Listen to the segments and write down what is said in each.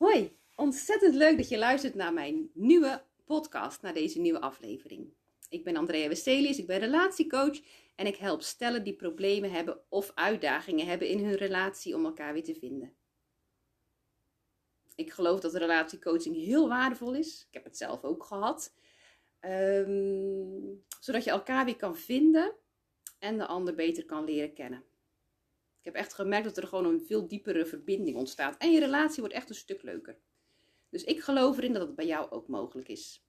Hoi, ontzettend leuk dat je luistert naar mijn nieuwe podcast, naar deze nieuwe aflevering. Ik ben Andrea Westelius, ik ben relatiecoach en ik help stellen die problemen hebben of uitdagingen hebben in hun relatie om elkaar weer te vinden. Ik geloof dat relatiecoaching heel waardevol is. Ik heb het zelf ook gehad. Ehm, zodat je elkaar weer kan vinden en de ander beter kan leren kennen. Ik heb echt gemerkt dat er gewoon een veel diepere verbinding ontstaat. En je relatie wordt echt een stuk leuker. Dus ik geloof erin dat het bij jou ook mogelijk is.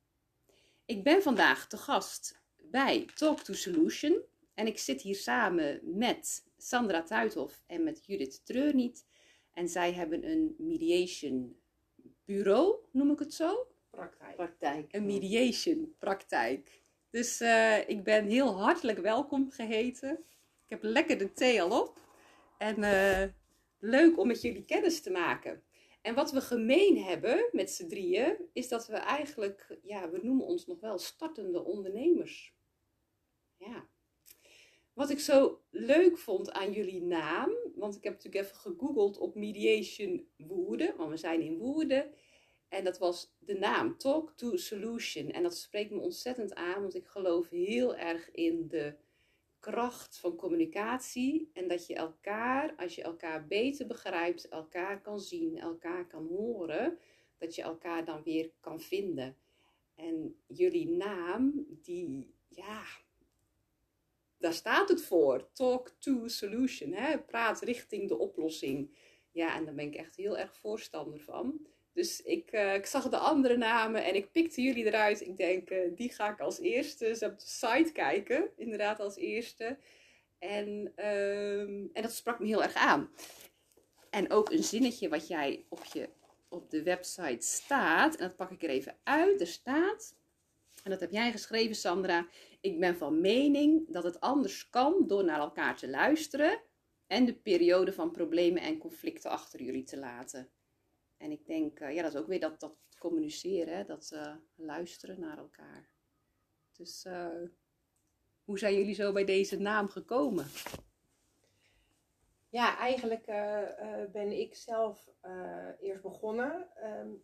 Ik ben vandaag te gast bij Talk to Solution. En ik zit hier samen met Sandra Tuithoff en met Judith Treurniet. En zij hebben een mediation bureau, noem ik het zo? Praktijk. praktijk. Een mediation praktijk. Dus uh, ik ben heel hartelijk welkom geheten. Ik heb lekker de thee al op. En uh, leuk om met jullie kennis te maken. En wat we gemeen hebben met z'n drieën, is dat we eigenlijk, ja, we noemen ons nog wel startende ondernemers. Ja. Wat ik zo leuk vond aan jullie naam, want ik heb natuurlijk even gegoogeld op Mediation Woerden, want we zijn in Woerden. En dat was de naam Talk to Solution. En dat spreekt me ontzettend aan, want ik geloof heel erg in de kracht van communicatie. En dat je elkaar, als je elkaar beter begrijpt, elkaar kan zien, elkaar kan horen, dat je elkaar dan weer kan vinden. En jullie naam, die, ja, daar staat het voor. Talk to solution. Hè? Praat richting de oplossing. Ja, en daar ben ik echt heel erg voorstander van. Dus ik, uh, ik zag de andere namen en ik pikte jullie eruit. Ik denk, uh, die ga ik als eerste eens op de site kijken. Inderdaad, als eerste. En, um, en dat sprak me heel erg aan. En ook een zinnetje wat jij op, je, op de website staat. En dat pak ik er even uit. Er staat, en dat heb jij geschreven, Sandra. Ik ben van mening dat het anders kan door naar elkaar te luisteren. En de periode van problemen en conflicten achter jullie te laten. En ik denk, uh, ja, dat is ook weer dat, dat communiceren, hè? dat uh, luisteren naar elkaar. Dus uh, hoe zijn jullie zo bij deze naam gekomen? Ja, eigenlijk ben ik zelf eerst begonnen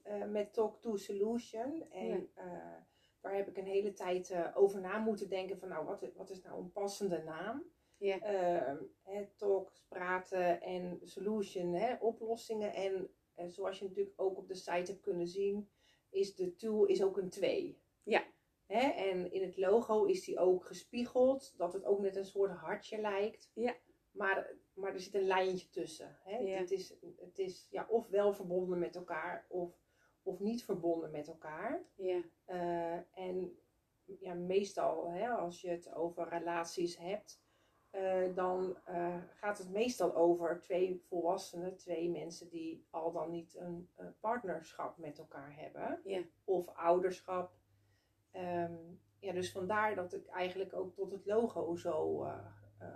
um, met Talk to Solution. En ja. daar heb ik een hele tijd over na moeten denken van, nou, wat, wat is nou een passende naam? Ja. Ehm, talk, praten en solution, hè, oplossingen. En en zoals je natuurlijk ook op de site hebt kunnen zien, is de tool is ook een 2. Ja. Hè? En in het logo is die ook gespiegeld, dat het ook net een soort hartje lijkt. Ja. Maar, maar er zit een lijntje tussen. Hè? Ja. Het is, het is ja, of wel verbonden met elkaar, of, of niet verbonden met elkaar. Ja. Uh, en ja, meestal, hè, als je het over relaties hebt, uh, dan uh, gaat het meestal over twee volwassenen, twee mensen die al dan niet een uh, partnerschap met elkaar hebben. Yeah. Of ouderschap. Um, ja, dus vandaar dat ik eigenlijk ook tot het logo zo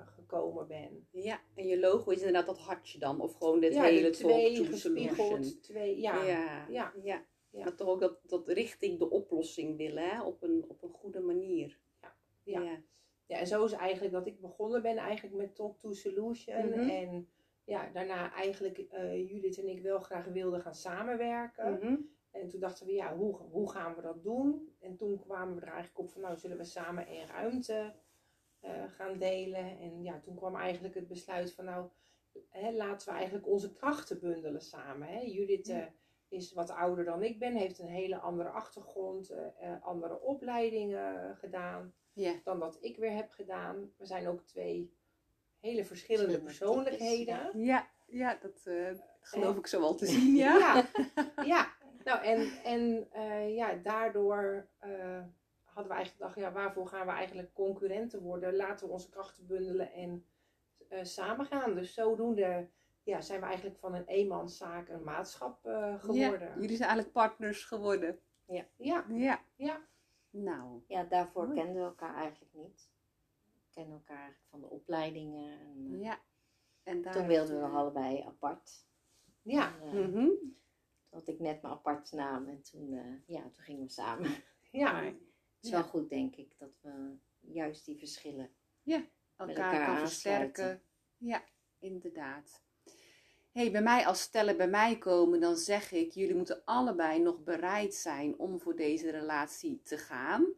gekomen ben. Ja, en je logo is inderdaad dat hartje dan? Of gewoon dit ja, hele twee gespiegeld, twee, ja. Ja, ja. ja. ja. Dat toch ook dat, dat richting de oplossing willen, hè? Op, een, op een goede manier. ja. ja. Ja, en zo is eigenlijk dat ik begonnen ben eigenlijk met Talk to Solution. Mm -hmm. En ja, daarna eigenlijk uh, Judith en ik wel graag wilden gaan samenwerken. Mm -hmm. En toen dachten we, ja, hoe, hoe gaan we dat doen? En toen kwamen we er eigenlijk op van, nou, zullen we samen één ruimte uh, gaan delen? En ja, toen kwam eigenlijk het besluit van, nou, hè, laten we eigenlijk onze krachten bundelen samen. Hè? Judith uh, is wat ouder dan ik ben, heeft een hele andere achtergrond, andere opleidingen gedaan ja. dan dat ik weer heb gedaan. We zijn ook twee hele verschillende persoonlijkheden. Ja, ja dat uh, geloof en, ik zo wel te zien. Ja, ja, ja. nou en, en uh, ja, daardoor uh, hadden we eigenlijk gedacht, ja, waarvoor gaan we eigenlijk concurrenten worden? Laten we onze krachten bundelen en samen gaan. Dus zodoende ja, zijn we eigenlijk van een eenmanszaak een maatschap geworden. Ja, jullie zijn eigenlijk partners geworden. Ja. Ja. ja. Ja. Nou. Ja, daarvoor mooi. kenden we elkaar eigenlijk niet. We kennen elkaar eigenlijk van de opleidingen. En, uh, ja. En daar toen wilden we allebei apart. Ja. En, uh, mm -hmm. Toen had ik net mijn apart naam en toen, uh, ja, toen gingen we samen. Ja. Het is wel goed, denk ik, dat we juist die verschillen ja, elkaar, elkaar kan versterken. Ja, inderdaad. Hey, bij mij als stellen bij mij komen, dan zeg ik, jullie moeten allebei nog bereid zijn om voor deze relatie te gaan.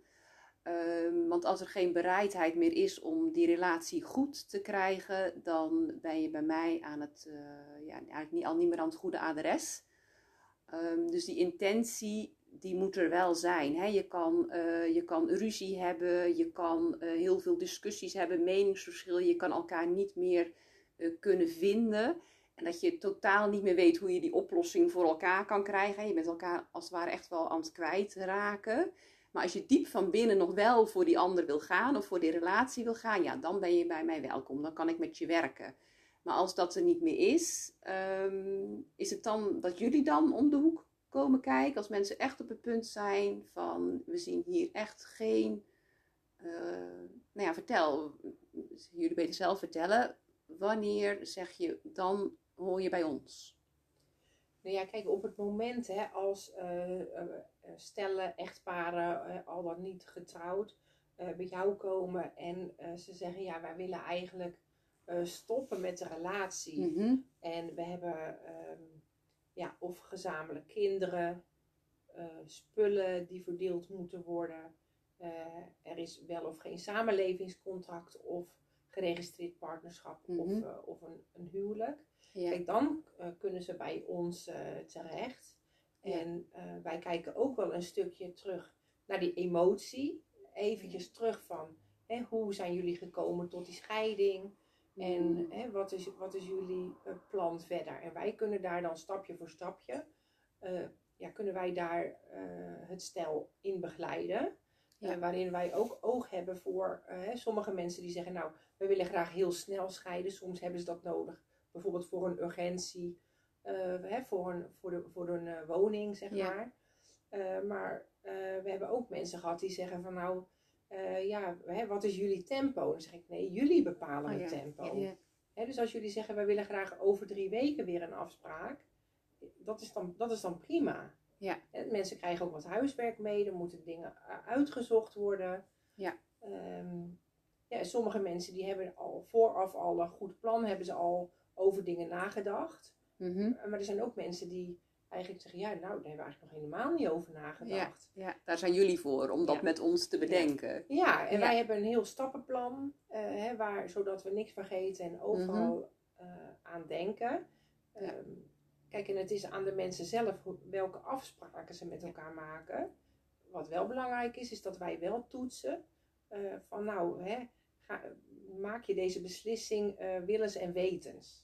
Ehm, want als er geen bereidheid meer is om die relatie goed te krijgen, dan ben je bij mij aan het, uh, ja, eigenlijk niet, al niet meer aan het goede adres. Ehm, dus die intentie, die moet er wel zijn. Hè? Je, kan, uh, je kan ruzie hebben, je kan uh, heel veel discussies hebben, meningsverschil. Je kan elkaar niet meer kunnen vinden. En dat je totaal niet meer weet hoe je die oplossing voor elkaar kan krijgen. Je bent elkaar als het ware echt wel aan het kwijtraken. Maar als je diep van binnen nog wel voor die ander wil gaan of voor die relatie wil gaan, ja, dan ben je bij mij welkom. Dan kan ik met je werken. Maar als dat er niet meer is, um, is het dan dat jullie dan om de hoek komen kijken? Als mensen echt op het punt zijn van we zien hier echt geen. Uh, nou ja, vertel. Jullie beter zelf vertellen. Wanneer zeg je dan hoor je bij ons? Nou ja, kijk, op het moment hè, als uh, stellen, echtparen, uh, al dan niet getrouwd, bij jou komen en ze zeggen, ja, wij willen eigenlijk stoppen met de relatie. Mhm. En we hebben um, ja, of gezamenlijk kinderen, spullen die verdeeld moeten worden. er is wel of geen samenlevingscontract of geregistreerd partnerschap of, Mhm. of een, een huwelijk. Ja. Kijk, dan eh, kunnen ze bij ons eh, terecht. En eh, wij kijken ook wel een stukje terug naar die emotie. Eventjes terug van hè, hoe zijn jullie gekomen tot die scheiding? En Mm. hè, wat, is, wat is jullie plan verder? En wij kunnen daar dan stapje voor stapje, ja, kunnen wij daar het stel in begeleiden. Ja. Waarin wij ook oog hebben voor hè, sommige mensen die zeggen, nou, we willen graag heel snel scheiden. Soms hebben ze dat nodig, bijvoorbeeld voor een urgentie, eh, hè, voor een, voor de, voor een eh, woning, zeg Ja. maar. Eh, maar we hebben ook mensen gehad die zeggen van, nou, ja, hè, wat is jullie tempo? Dan zeg ik, nee, jullie bepalen Oh, het ja. tempo. Ja. Hè, dus als jullie zeggen, wij willen graag over drie weken weer een afspraak, dat is dan, dat is dan prima. Ja. Mensen krijgen ook wat huiswerk mee, er moeten dingen uitgezocht worden. Ja. Ehm, ja, sommige mensen die hebben al vooraf al een goed plan, hebben ze al over dingen nagedacht. Mhm. Uh, Maar er zijn ook mensen die eigenlijk zeggen, ja, nou, daar hebben we eigenlijk nog helemaal niet over nagedacht. Ja, daar zijn jullie voor, om dat Ja. met ons te bedenken. Ja, en wij hebben een heel stappenplan, eh, hè, waar, zodat we niks vergeten en overal eh, aan denken. Ehm, kijk, en het is aan de mensen zelf hoe- welke afspraken ze met elkaar maken. Wat wel belangrijk is, is dat wij wel toetsen eh, van nou, hè, ga, maak je deze beslissing eh, willens en wetens.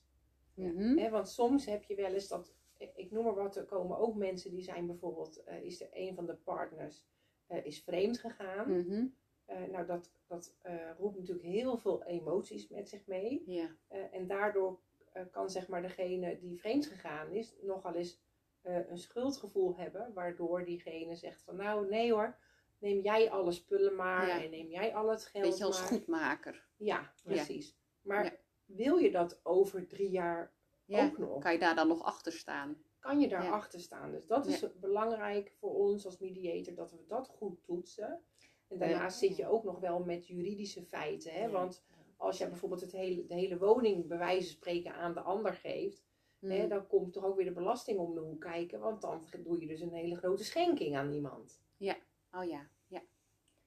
Mhm. Want soms heb je wel eens dat, ik noem maar wat, er komen ook mensen die zijn bijvoorbeeld, eh, is er een van de partners eh, is vreemd gegaan. Mhm. Eh, nou, dat, dat roept natuurlijk heel veel emoties met zich mee. Ja. En daardoor kan zeg maar degene die vreemd gegaan is nogal eens een schuldgevoel hebben. Waardoor diegene zegt van nou nee hoor, neem jij alle spullen maar Ja. en neem jij al het geld Beetje als maar. goedmaker. Ja, precies. Maar. Wil je dat over drie jaar Ja. ook nog? Kan je daar dan nog achter staan? kan je daar Ja. achter staan. Dus dat is belangrijk voor ons als mediator, dat we dat goed toetsen. En daarnaast zit je ook nog wel met juridische feiten. Hè? Ja. Want als jij bijvoorbeeld het hele, de hele woning bij wijze van spreken aan de ander geeft, hè, Mhm. dan komt toch ook weer de belasting om de hoek kijken. Want dan doe je dus een hele grote schenking aan iemand. Oh ja.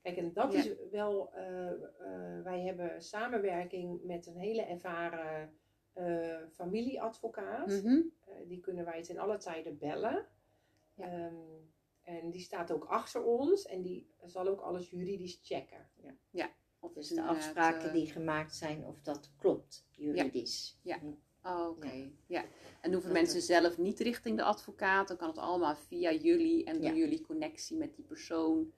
Ja. Kijk, en dat Ja. is wel, eh, eh, wij hebben samenwerking met een hele ervaren eh, familieadvocaat. Mhm. Eh, die kunnen wij ten alle tijden bellen. Ja. Ehm, en die staat ook achter ons en die zal ook alles juridisch checken. Of Dus de afspraken die gemaakt zijn, of dat klopt juridisch. Ja. Hm. Oh, Oké, ja. En hoeven Dat mensen is- zelf niet richting de advocaat, dan kan het allemaal via jullie en door Ja. jullie connectie met die persoon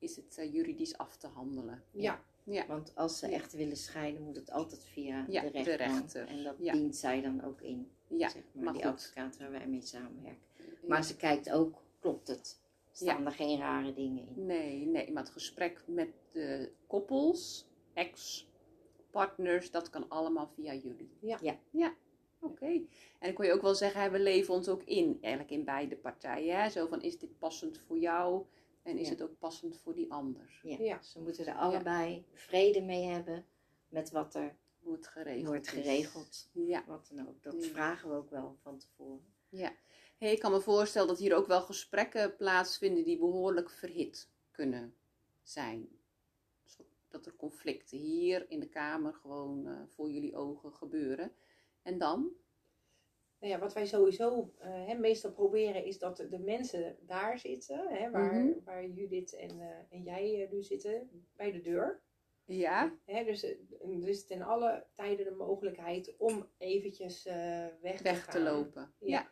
is het eh, juridisch af te handelen. Ja, Ja, Want als ze echt willen scheiden, moet het altijd via Ja, de de rechter. rechter. En dat Ja. dient zij dan ook in, ja. zeg maar, maar die goed. advocaat waar wij mee samenwerken. Maar ze kijkt ook, klopt het? Staan er geen rare dingen in? Nee, nee, maar het gesprek met de koppels, ex-partners, dat kan allemaal via jullie. Ja. Ja. Ja, oké. En dan kon je ook wel zeggen, we leven ons ook in, eigenlijk in beide partijen. Hè? Zo van, is dit passend voor jou en is Ja. het ook passend voor die ander? Ja. Ja. Ze moeten er allebei vrede mee hebben met wat er wordt geregeld. Wordt geregeld. Ja. Wat dan ook. Dat vragen we ook wel van tevoren. Ja. Hey, ik kan me voorstellen dat hier ook wel gesprekken plaatsvinden die behoorlijk verhit kunnen zijn. Dat er conflicten hier in de kamer gewoon uh, voor jullie ogen gebeuren. En dan? Nou ja, wat wij sowieso uh, meestal proberen is dat de mensen daar zitten, hè, waar, mm -hmm. waar Judith en, uh, en jij nu zitten, bij de deur. Ja. Hè, dus er is ten alle tijden de mogelijkheid om eventjes weg, weg te, te lopen. ja.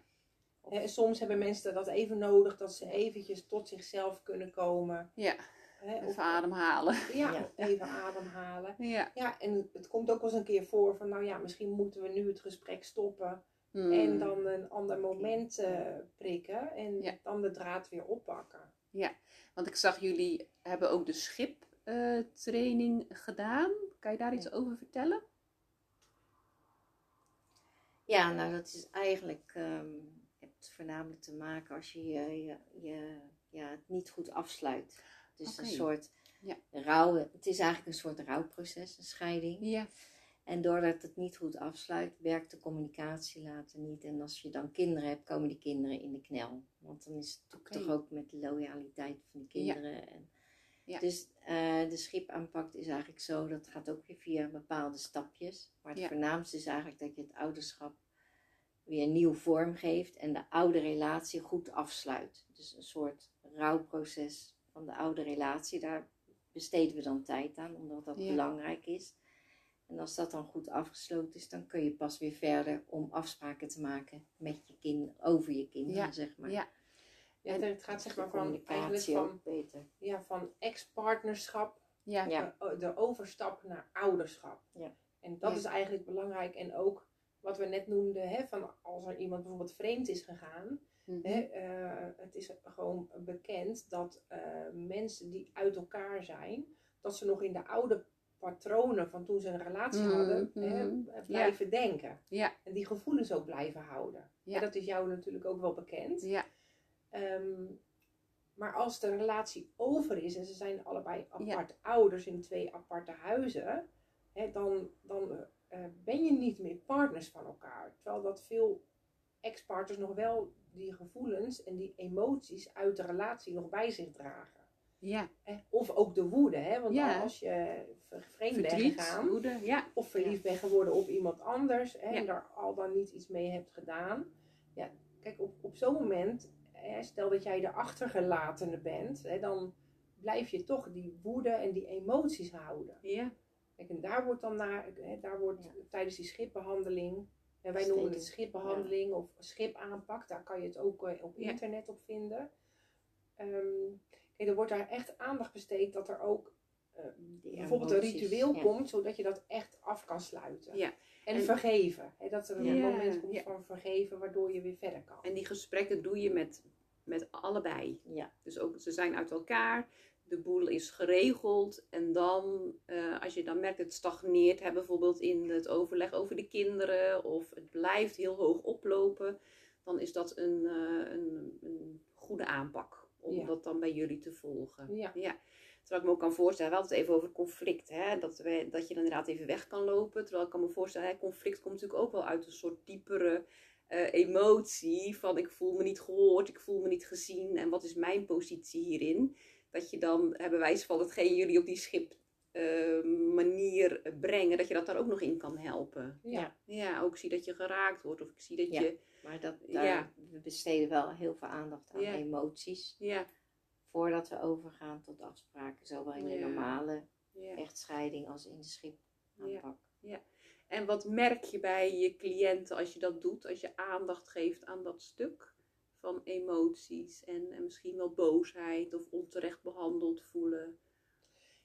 ja. soms hebben mensen dat even nodig, dat ze eventjes tot zichzelf kunnen komen. Ja. Hè, even ademhalen. Ja, ja, even ademhalen. Ja. ja, en het komt ook wel eens een keer voor van, nou ja, misschien moeten we nu het gesprek stoppen. Hmm. En dan een ander moment uh, prikken en ja. dan de draad weer oppakken. Ja, want ik zag jullie hebben ook de schiptraining uh, gedaan. Kan je daar iets over vertellen? Ja, nou dat is eigenlijk, um, het voornamelijk te maken als je je, je, je ja, het niet goed afsluit. Dus okay. een soort ja. rouw, het is eigenlijk een soort rouwproces, een scheiding. Ja. En doordat het niet goed afsluit, werkt de communicatie later niet. En als je dan kinderen hebt, komen die kinderen in de knel. Want dan is het okay. toch ook met de loyaliteit van de kinderen. Ja. En ja. Dus uh, de schipaanpak is eigenlijk zo, dat gaat ook weer via bepaalde stapjes. Maar het ja. voornaamste is eigenlijk dat je het ouderschap weer een nieuw vorm geeft en de oude relatie goed afsluit. Dus een soort rouwproces van de oude relatie, daar besteden we dan tijd aan, omdat dat belangrijk is. En als dat dan goed afgesloten is, dan kun je pas weer verder om afspraken te maken met je kind, over je kinderen, ja. zeg maar. Ja. Ja, het gaat zeg maar van, eigenlijk van, beter. Ja, van ex-partnerschap, ja. ja. de overstap naar ouderschap. Ja. En dat Ja. is eigenlijk belangrijk. En ook wat we net noemden, hè, van als er iemand bijvoorbeeld vreemd is gegaan. Mhm. Hè, eh, het is gewoon bekend dat eh, mensen die uit elkaar zijn, dat ze nog in de oude patronen van toen ze een relatie Mhm, hadden, mhm. hè, blijven denken. Ja. En die gevoelens ook blijven houden. Ja. En dat is jou natuurlijk ook wel bekend. Ja. Ehm, maar als de relatie over is en ze zijn allebei apart ouders in twee aparte huizen, hè, dan, dan eh, ben je niet meer partners van elkaar. Terwijl dat veel ex-partners nog wel die gevoelens en die emoties uit de relatie nog bij zich dragen. Ja. Hè? Of ook de woede, hè? want Ja. als je vreemd bent gegaan, woede. Ja. of verliefd bent geworden op iemand anders hè, Ja. en daar al dan niet iets mee hebt gedaan. Ja, kijk, op, op zo'n moment, hè, stel dat jij de achtergelatene bent, hè, dan blijf je toch die woede en die emoties houden. Ja. Kijk, en daar wordt dan naar, hè, daar wordt Ja. tijdens die schipbehandeling, en wij noemen het schipbehandeling of schipaanpak, daar kan je het ook eh, op Ja. internet op vinden. Ehm, er wordt daar echt aandacht besteed dat er ook eh, bijvoorbeeld een ritueel ja. komt, zodat je dat echt af kan sluiten. Ja. En, En- vergeven. Hè, dat er een Ja, moment komt van vergeven, waardoor je weer verder kan. En die gesprekken doe je met, met allebei. Ja, Dus ook, ze zijn uit elkaar, de boel is geregeld. En dan, eh, als je dan merkt het stagneert, hè, bijvoorbeeld in het overleg over de kinderen, of het blijft heel hoog oplopen, dan is dat een, eh, een, een goede aanpak om Ja. dat dan bij jullie te volgen. Ja. Terwijl ik me ook kan voorstellen, we hadden het even over conflict, hè? Dat, we, dat je dan inderdaad even weg kan lopen. Terwijl ik kan me voorstellen, hè, conflict komt natuurlijk ook wel uit een soort diepere eh, emotie van ik voel me niet gehoord, ik voel me niet gezien en wat is mijn positie hierin? Dat je dan, bij wijze van hetgeen jullie op die schip eh, manier brengen, dat je dat daar ook nog in kan helpen. Ja. Ja, ook zie dat je geraakt wordt of ik zie dat Ja. je, maar dat, daar, Ja. we besteden wel heel veel aandacht aan Ja. emoties. ja, Voordat we overgaan tot afspraken, zowel in de Ja. normale ja. echtscheiding als in de schipaanpak. En wat merk je bij je cliënten als je dat doet, als je aandacht geeft aan dat stuk van emoties en, en misschien wel boosheid of onterecht behandeld voelen?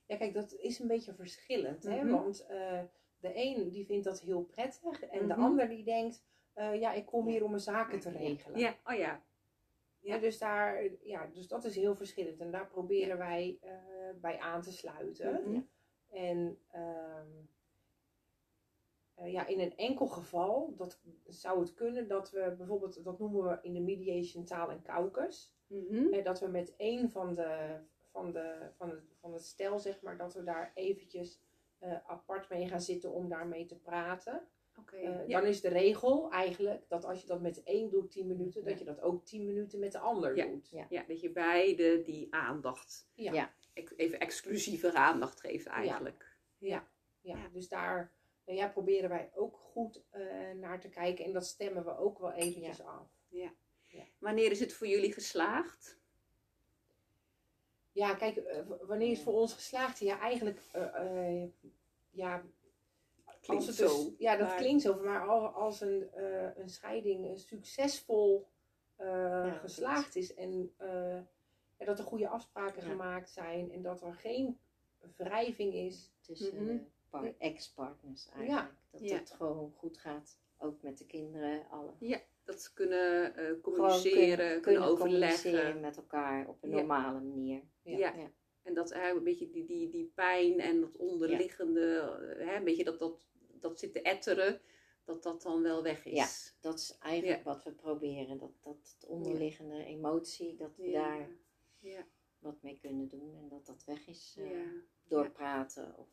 Ja, kijk, dat is een beetje verschillend. Hè? Mhm. Want eh, de een die vindt dat heel prettig. En de Mhm. ander die denkt, eh, ja, ik kom hier om mijn zaken te regelen. Ja, oh ja. Ja, dus, daar, ja, dus dat is heel verschillend. En daar proberen wij eh, bij aan te sluiten. Mhm. En ehm, eh, ja, in een enkel geval dat zou het kunnen dat we bijvoorbeeld, dat noemen we in de mediation taal en caucus. Mhm. Hè, dat we met één van de, van, de, van, het, van het stel, zeg maar, dat we daar eventjes eh, apart mee gaan zitten om daarmee te praten. Oké. Eh, ja. Dan is de regel eigenlijk dat als je dat met één doet, 10 minuten, dat je dat ook 10 minuten met de ander Ja. doet. Ja. ja, dat je beide die aandacht, Ja. Ja. even exclusieve aandacht geeft eigenlijk. Ja, dus daar nou ja, proberen wij ook goed eh, naar te kijken. En dat stemmen we ook wel eventjes af. Wanneer is het voor jullie geslaagd? Ja, kijk, eh, wanneer is het voor ons geslaagd? Ja, eigenlijk, eh, eh, ja, Klinkt als het zo. dus- ja, dat maar- klinkt zo. Maar al- als een, eh, een scheiding succesvol eh, geslaagd is en eh, ja, dat er goede afspraken Ja. gemaakt zijn en dat er geen wrijving is. tussen Mhm. de par- ex-partners eigenlijk. Dat Ja. het gewoon goed gaat, ook met de kinderen, alle. Dat ze kunnen eh, communiceren, kunnen, overleggen. communiceren met elkaar op een Ja. normale manier. Ja. Ja. Ja. En dat eigenlijk een beetje die, die, die pijn en dat onderliggende, hè, een beetje dat, dat, dat zit te etteren, dat dat dan wel weg is. Ja. Dat is eigenlijk wat we proberen. Dat, dat het onderliggende emotie, dat we Ja. daar Ja. wat mee kunnen doen. En dat dat weg is eh, Ja. door praten. Of,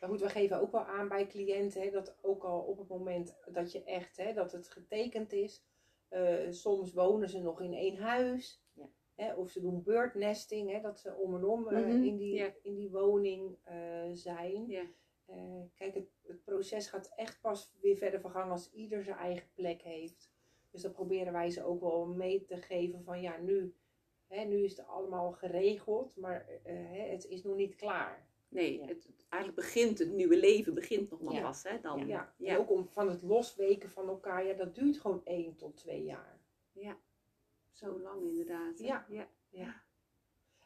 Maar goed, we geven ook wel aan bij cliënten hè, dat ook al op het moment dat je echt, hè, dat het getekend is, eh, soms wonen ze nog in één huis. Ja. Hè, of ze doen birdnesting, hè, dat ze om en om eh, Mhm, in, die, ja. in die woning eh, zijn. Ja. Eh, kijk, het, het proces gaat echt pas weer verder vergangen als ieder zijn eigen plek heeft. Dus dat proberen wij ze ook wel mee te geven van ja, nu, hè, nu is het allemaal geregeld, maar eh, hè, het is nog niet klaar. Nee, Ja. het, eigenlijk begint het nieuwe leven begint nog maar Ja. pas, hè? Dan. Ja, Ja. en ook om van het losweken van elkaar, ja, dat duurt gewoon één tot twee jaar. Zo lang inderdaad. Ja. ja. Ja.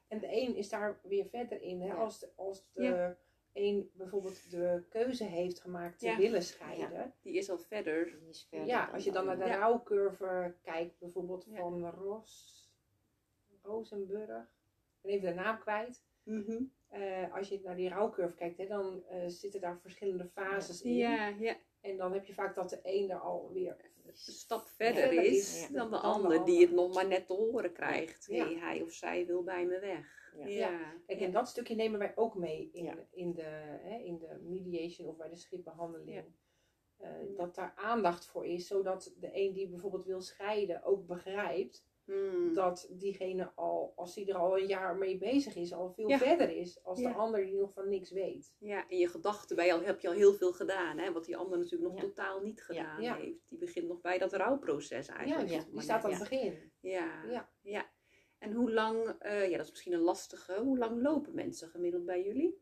En de een is daar weer verder in. Hè? Ja. Als, de, als de Een bijvoorbeeld de keuze heeft gemaakt te Ja. willen scheiden. Die is al verder. die is verder Ja, als je dan naar de Ja. rouwcurve kijkt, bijvoorbeeld Ja. van Ros, Rosenburg. Ik ben even de naam kwijt. Mhm. Eh, als je naar die rouwcurve kijkt, hè, dan eh, zitten daar verschillende fases in. Ja, ja. En dan heb je vaak dat de een er alweer Een stap verder, is, is, ja. dan de dan de ander die het nog maar net te horen krijgt. Ja. Hey, hij of zij wil bij me weg. Ja. Ja. Kijk, Ja. en dat stukje nemen wij ook mee in, Ja. in, de, hè, in de mediation of bij de schipbehandeling. Ja. Eh, Ja. Dat daar aandacht voor is, zodat de een die bijvoorbeeld wil scheiden ook begrijpt Hmm. dat diegene al, als hij er al een jaar mee bezig is, al veel Ja. verder is als Ja. de ander die nog van niks weet. Ja, in je gedachten bij jou heb je al heel veel gedaan, hè? wat die ander natuurlijk nog Ja. totaal niet gedaan Ja. heeft. Die begint nog bij dat rouwproces Ja, eigenlijk. die, nog die staat aan het begin. Ja. Ja. Ja. En hoe lang, eh, ja dat is misschien een lastige, hoe lang lopen mensen gemiddeld bij jullie?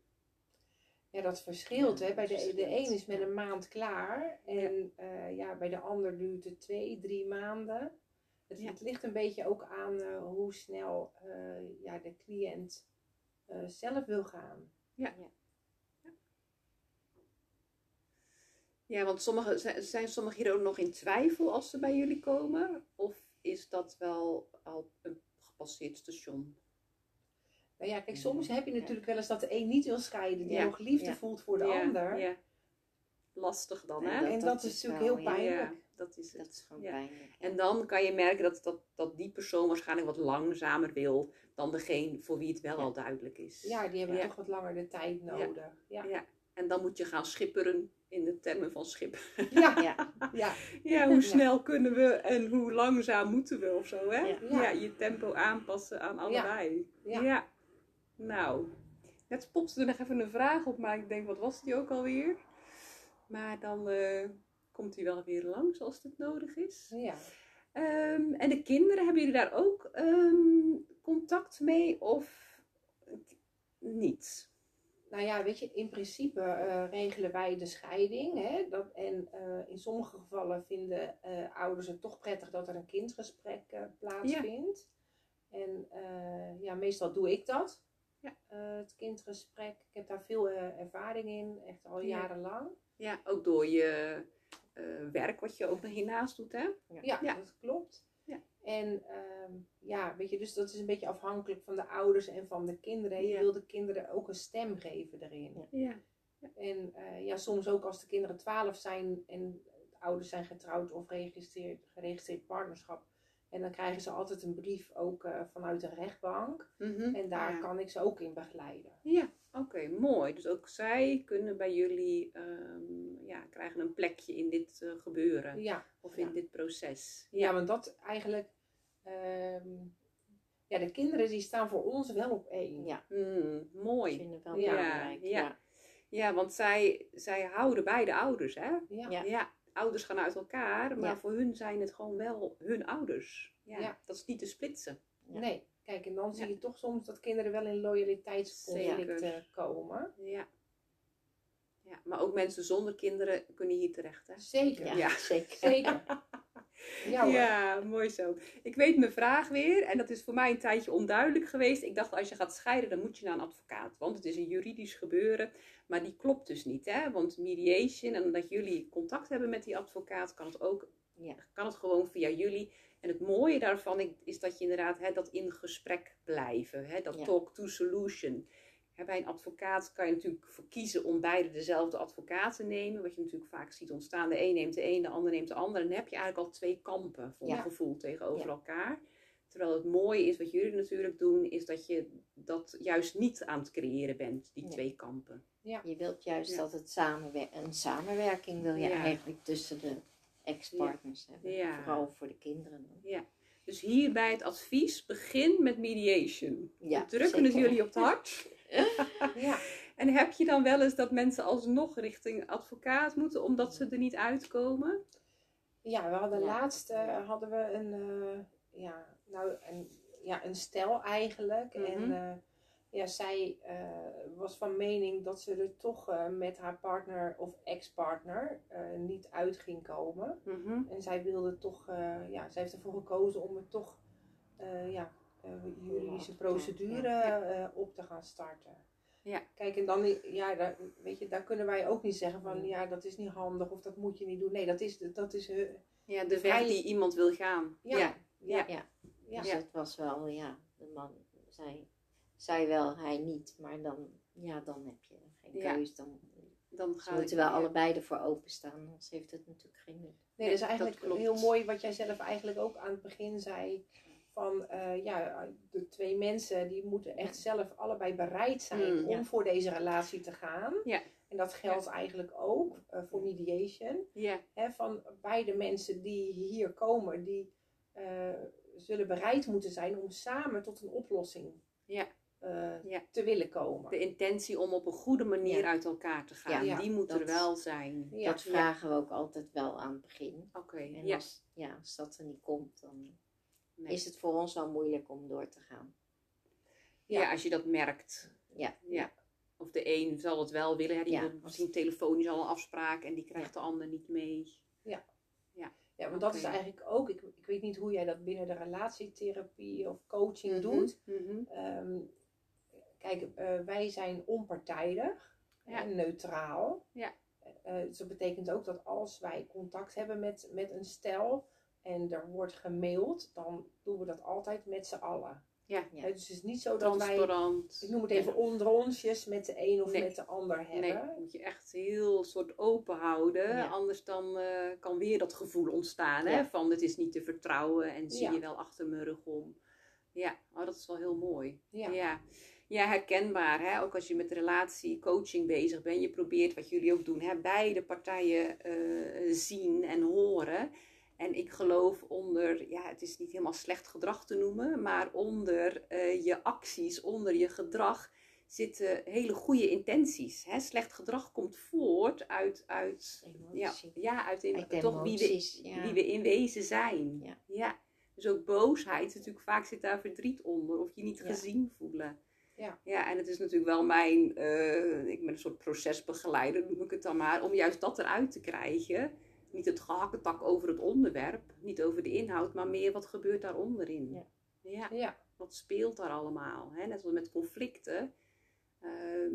Ja, dat verschilt. Ja, hè. Bij de, de een is met ja. een maand klaar. En eh, ja, bij de ander duurt het twee, drie maanden. Het, Ja. het ligt een beetje ook aan eh, hoe snel eh, ja, de cliënt eh, zelf wil gaan. Ja, want sommige, zijn- zijn sommigen hier ook nog in twijfel als ze bij jullie komen? Of is dat wel al een gepasseerd station? Nou ja, kijk, soms Ja. heb je natuurlijk wel eens dat de een niet wil scheiden, die Ja. nog liefde Ja. voelt voor de ja, ander. Ja. Lastig dan, En hè? En dat, dat is is natuurlijk wel, heel pijnlijk. Ja, dat is het. Dat is gewoon Ja. pijnlijk. En dan kan je merken dat, dat, dat die persoon waarschijnlijk wat langzamer wil dan degene voor wie het wel Ja. al duidelijk is. Ja, die hebben Ja. toch wat langer de tijd nodig. Ja, Ja. En dan moet je gaan schipperen in de termen van schip. ja, Ja, ja. Ja, hoe Ja. snel kunnen we en hoe langzaam moeten we of zo, hè? Ja. Ja, je tempo aanpassen aan allebei. Ja. Nou, net popte er nog even een vraag op, maar ik denk, wat was die ook alweer? Maar dan eh, komt hij wel weer langs als het nodig is. ja. Ehm, en de kinderen, hebben jullie daar ook ehm, contact mee of niet? Nou ja, weet je, in principe eh, regelen wij de scheiding. Hè? Dat, en eh, in sommige gevallen vinden eh, ouders het toch prettig dat er een kindgesprek plaatsvindt. En eh, ja, meestal doe ik dat. Ja. Het kindgesprek. Ik heb daar veel ervaring in, echt al Ja. jarenlang. Ja, ook door je werk wat je ook nog hiernaast doet, hè? Ja, Ja. dat klopt. Ja. En ehm, ja, weet je, dus dat is een beetje afhankelijk van de ouders en van de kinderen. Je wil de kinderen ook een stem geven erin. Ja. En eh, ja, soms ook als de kinderen 12 zijn en de ouders zijn getrouwd of geregistreerd, geregistreerd partnerschap. En dan krijgen ze altijd een brief ook eh, vanuit de rechtbank. Mhm. En daar Ja. kan ik ze ook in begeleiden. Ja, oké, mooi. Dus ook zij kunnen bij jullie, ehm, ja, krijgen een plekje in dit eh, gebeuren. Ja, Of in ja. dit proces. ja want dat eigenlijk... ehm, ja, de kinderen die staan voor ons wel op één. Ja, ik mooi. vind het wel Ja, belangrijk. ja. Ja. Ja, want zij, zij houden beide ouders, hè? Ja. Ja. Ouders gaan uit elkaar, maar Ja. voor hun zijn het gewoon wel hun ouders. Ja, Ja. Dat is niet te splitsen. Ja. Nee, kijk, en dan zie je toch soms dat kinderen wel in loyaliteitsconflicten komen. Ja. ja. Maar ook mensen zonder kinderen kunnen hier terecht, hè? Zeker, Ja, Ja. zeker. zeker. Ja, mooi zo. Ik weet mijn vraag weer. En dat is voor mij een tijdje onduidelijk geweest. Ik dacht, als je gaat scheiden, dan moet je naar een advocaat. Want het is een juridisch gebeuren. Maar die klopt dus niet, hè? Want mediation, en omdat jullie contact hebben met die advocaat, kan het ook Ja. kan het gewoon via jullie. En het mooie daarvan is dat je inderdaad hè, dat in gesprek blijven. Hè, dat Ja. talk to solution. Bij een advocaat kan je natuurlijk voor kiezen om beide dezelfde advocaat te nemen. Wat je natuurlijk vaak ziet ontstaan. De een neemt de een, de ander neemt de ander. En dan heb je eigenlijk al twee kampen voor Ja. een gevoel tegenover Ja. elkaar. Terwijl het mooie is, wat jullie natuurlijk doen, is dat je dat juist niet aan het creëren bent, die Nee. twee kampen. Je wilt juist Ja. dat het samenwer een samenwerking wil je Ja. eigenlijk tussen de ex-partners hebben. Ja. Vooral voor de kinderen. dan. Dus hier bij het advies, begin met mediation. Ja, We drukken het jullie op het hart. Ja. En heb je dan wel eens dat mensen alsnog richting advocaat moeten omdat ze er niet uitkomen? Ja, we hadden Ja. laatst eh, hadden we een, eh, ja, nou, een, ja, een stel eigenlijk. En Mhm. eh, ja, zij eh, was van mening dat ze er toch eh, met haar partner of ex-partner eh, niet uit ging komen. Mhm. En zij wilde toch, eh, ja, zij heeft ervoor gekozen om er toch eh, ja, juridische procedure eh, op te gaan starten. Ja. Kijk, en dan, ja, daar, weet je, daar kunnen wij ook niet zeggen van, ja, dat is niet handig of dat moet je niet doen. Nee, dat is, dat is eh, Ja, de weg die iemand wil gaan. Ja. Ja. Ja. Ja. Ja. Dus het was wel, ja, de man zei, zei wel, hij niet. Maar dan, ja, dan heb je geen Ja. keus. Dan Dan gaat moeten wel allebei ervoor openstaan. Anders heeft het natuurlijk geen nut. Nee, dat is dat eigenlijk klopt. heel mooi wat jij zelf eigenlijk ook aan het begin zei. Van eh, ja, de twee mensen die moeten echt zelf allebei bereid zijn Mm, om ja. voor deze relatie te gaan. Ja. En dat geldt eigenlijk ook eh, voor mediation. Ja, Hè, van beide mensen die hier komen, die eh, zullen bereid moeten zijn om samen tot een oplossing Ja. eh, Ja. te willen komen. de intentie om op een goede manier Ja. uit elkaar te gaan, Ja, die moet er wel zijn. Ja. dat vragen we ook altijd wel aan het begin. Oké, En ja. als, ja, als dat er niet komt, dan Nee. is het voor ons wel moeilijk om door te gaan. ja. Ja. als je dat merkt. Ja. ja. Of de een zal het wel willen, hè, die Ja, wil misschien telefonisch al een afspraak en die krijgt de ander niet mee. Ja, want dat is eigenlijk ook, ik, ik weet niet hoe jij dat binnen de relatietherapie of coaching Mhm, doet. Ehm, kijk, eh, wij zijn onpartijdig Ja. en neutraal. Ja. Eh, dus dat betekent ook dat als wij contact hebben met, met een stel en er wordt gemaild, dan doen we dat altijd met z'n allen. Ja. Ja. Dus het is niet zo dat wij, Transparant. ik noem het even onder onsjes, met de een of Nee. met de ander hebben. Nee, moet je echt heel soort open houden. Ja. Anders dan eh, kan weer dat gevoel ontstaan. Hè? Van het is niet te vertrouwen en zie Ja. je wel achter mijn rug om. Ja, oh, dat is wel heel mooi. Ja. Ja, ja herkenbaar. Hè? Ook als je met relatiecoaching bezig bent. Je probeert wat jullie ook doen. Hè? Beide partijen eh, zien en horen. En ik geloof onder, ja, het is niet helemaal slecht gedrag te noemen, maar onder eh, je acties, onder je gedrag zitten hele goede intenties. Hè? Slecht gedrag komt voort uit, uit, ja, Emotie. ja, uit, in, Uit toch wie we, ja. wie we in wezen zijn. Ja. Dus ook boosheid, natuurlijk vaak zit daar verdriet onder of je niet Ja. gezien voelen. Ja. ja, en het is natuurlijk wel mijn, eh, ik ben een soort procesbegeleider, noem ik het dan maar, om juist dat eruit te krijgen. Niet het gehakketak over het onderwerp, niet over de inhoud, maar meer wat gebeurt daar onderin. Ja. ja Ja. wat speelt daar allemaal? Hè? Net zoals met conflicten. Ehm,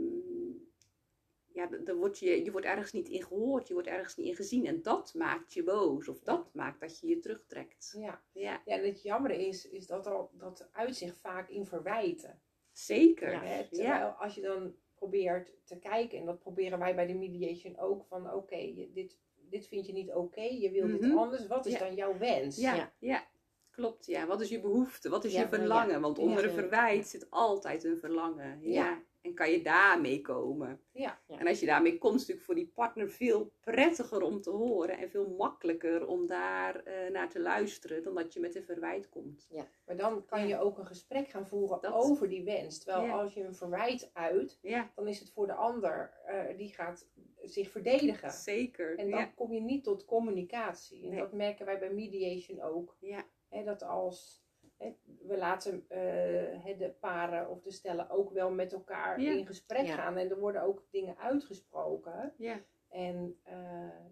ja, dan word je, je wordt ergens niet in gehoord, je wordt ergens niet in gezien. En dat maakt je boos. Of dat maakt dat je je terugtrekt. Ja. Ja, ja, en het jammer is, is dat al, dat uitzicht vaak in verwijten. zeker. Ja, Hè, terwijl als je dan probeert te kijken, en dat proberen wij bij de mediation ook, van oké, dit, dit vind je niet oké, je wil Mhm. dit anders, wat is Ja. dan jouw wens? ja, Ja. ja. Klopt, ja. Wat is je behoefte? Wat is Ja, je verlangen? Want onder Ja. een verwijt zit altijd een verlangen. Ja. Ja. En kan je daarmee komen? Ja. Ja. En als je daarmee komt, is het natuurlijk voor die partner veel prettiger om te horen. En veel makkelijker om daar eh, naar te luisteren dan dat je met een verwijt komt. Maar dan kan Ja. je ook een gesprek gaan voeren Dat- over die wens. Terwijl Ja. als je een verwijt uit, Ja, dan is het voor de ander, eh, die gaat zich verdedigen. zeker. En dan Ja. kom je niet tot communicatie. En Nee. dat merken wij bij mediation ook. Ja. Dat als we laten eh, hè, de paren of de stellen ook wel met elkaar Ja. in gesprek Ja. gaan. En er worden ook dingen uitgesproken. Ja. En, eh,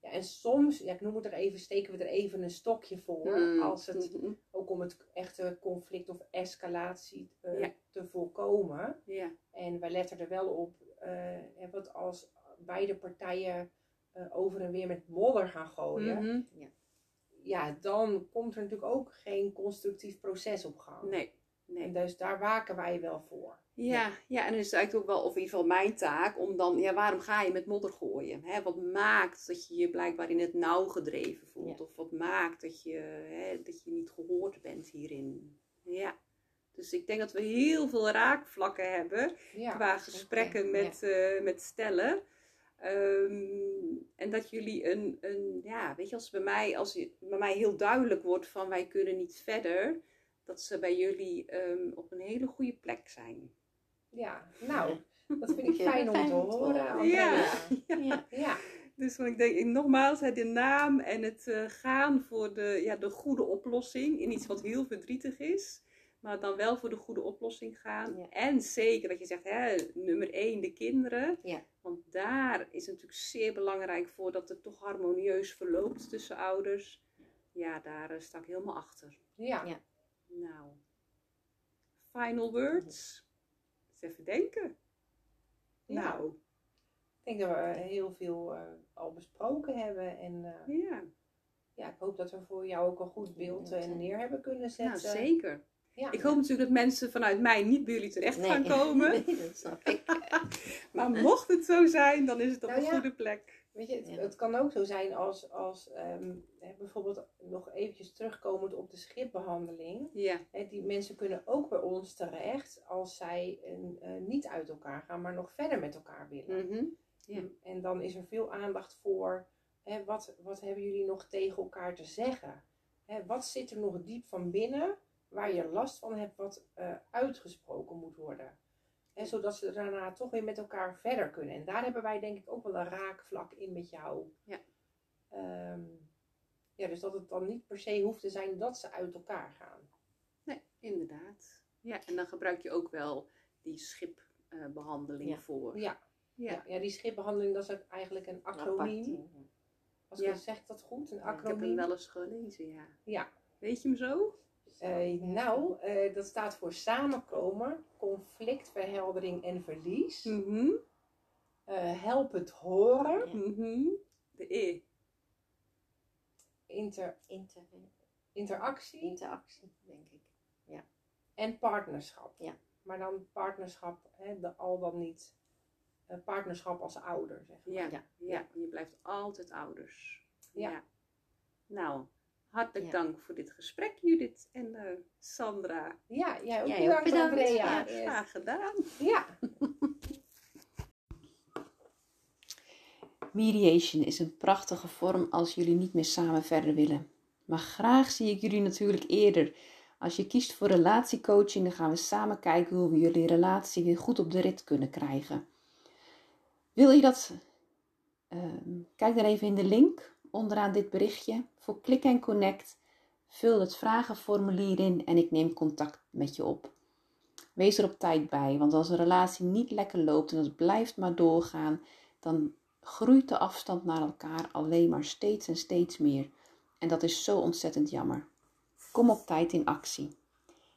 ja, en soms, ja, ik noem het er even, steken we er even een stokje voor. Mm. Als het, Mhm. ook om het echte conflict of escalatie eh, Ja. te voorkomen. Ja. En wij letten er wel op, eh, hè, wat als beide partijen eh, over en weer met modder gaan gooien. Mhm. Ja, dan komt er natuurlijk ook geen constructief proces op gang. Nee. En Nee. dus daar waken wij wel voor. Ja, ja, en dan is het eigenlijk ook wel, of in ieder geval mijn taak, om dan, ja, waarom ga je met modder gooien? Hè? Wat maakt dat je je blijkbaar in het nauw gedreven voelt? Of wat maakt dat je, hè, dat je niet gehoord bent hierin? Ja. Dus ik denk dat we heel veel raakvlakken hebben Ja, qua gesprekken met, eh, met stellen. Ehm, en dat jullie een, een, ja, weet je, als, bij mij, als bij mij heel duidelijk wordt van wij kunnen niet verder, dat ze bij jullie ehm, op een hele goede plek zijn. ja. nou, dat vind ik Ja, fijn om te fijn om te horen. Ja. Ja. ja. Dus want ik denk, ik- nogmaals, hè, de naam en het eh, gaan voor de, ja, de goede oplossing in iets wat heel verdrietig is. Maar dan wel voor de goede oplossing gaan. Ja. En zeker dat je zegt, hè, nummer één, de kinderen. Ja. Want daar is het natuurlijk zeer belangrijk voor dat het toch harmonieus verloopt tussen ouders. Ja, daar eh, sta ik helemaal achter. Ja. Ja. Nou, final words. Eens even denken. Ja. Nou, Ik denk dat we heel veel eh, al besproken hebben. En eh, ja. ja, ik hoop dat we voor jou ook een goed beeld eh, neer hebben kunnen Nou, zetten. zeker. Ja. Ik hoop natuurlijk dat mensen vanuit mij niet bij jullie terecht Nee. gaan komen. Nee, dat snap ik. Maar mocht het zo zijn, dan is het op Nou een ja. goede plek. Weet je, het, Ja. het kan ook zo zijn als, als ehm, hè, bijvoorbeeld nog eventjes terugkomend op de schipbehandeling. Ja, Hè, die mensen kunnen ook bij ons terecht als zij een, eh, niet uit elkaar gaan, maar nog verder met elkaar willen. Mhm. Ja. En dan is er veel aandacht voor, hè, wat, wat hebben jullie nog tegen elkaar te zeggen? Hè, wat zit er nog diep van binnen waar je last van hebt wat eh, uitgesproken moet worden? En zodat ze daarna toch weer met elkaar verder kunnen. En daar hebben wij denk ik ook wel een raakvlak in met jou. Ja. Ehm, ja, dus dat het dan niet per se hoeft te zijn dat ze uit elkaar gaan. nee, inderdaad. Ja, en dan gebruik je ook wel die schipbehandeling Ja. voor. Ja, Ja. ja. ja, die schipbehandeling dat is eigenlijk een acroniem. Apart, Als Ja. ik zeg ik dat goed, een Ja, ik heb hem acroniem. wel eens gelezen, ja. Ja. Weet je hem zo? Eh, nou, eh, dat staat voor samenkomen, conflictverheldering en verlies. Mhm. Eh, help het horen, Ja. Mhm. De E. inter, Inter, interactie interactie, denk ik. en partnerschap. Ja. Maar dan partnerschap, hè, de, al dan niet eh, partnerschap als ouder, zeg maar. Ja. Ja. Ja. je blijft altijd ouders. Ja. Nou, hartelijk Ja. dank voor dit gesprek, Judith en eh, Sandra. Ja, jij ook Jij ook bedankt, bedankt. Andrea. Ja, graag gedaan. Ja. Mediation is een prachtige vorm als jullie niet meer samen verder willen. Maar graag zie ik jullie natuurlijk eerder. Als je kiest voor relatiecoaching, dan gaan we samen kijken hoe we jullie relatie weer goed op de rit kunnen krijgen. Wil je dat? Ehm, kijk dan even in de link onderaan dit berichtje voor Klik en Connect. Vul het vragenformulier in en ik neem contact met je op. Wees er op tijd bij, want als een relatie niet lekker loopt en het blijft maar doorgaan, dan groeit de afstand naar elkaar alleen maar steeds en steeds meer. En dat is zo ontzettend jammer. Kom op tijd in actie.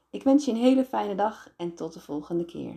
Ik wens je een hele fijne dag en tot de volgende keer.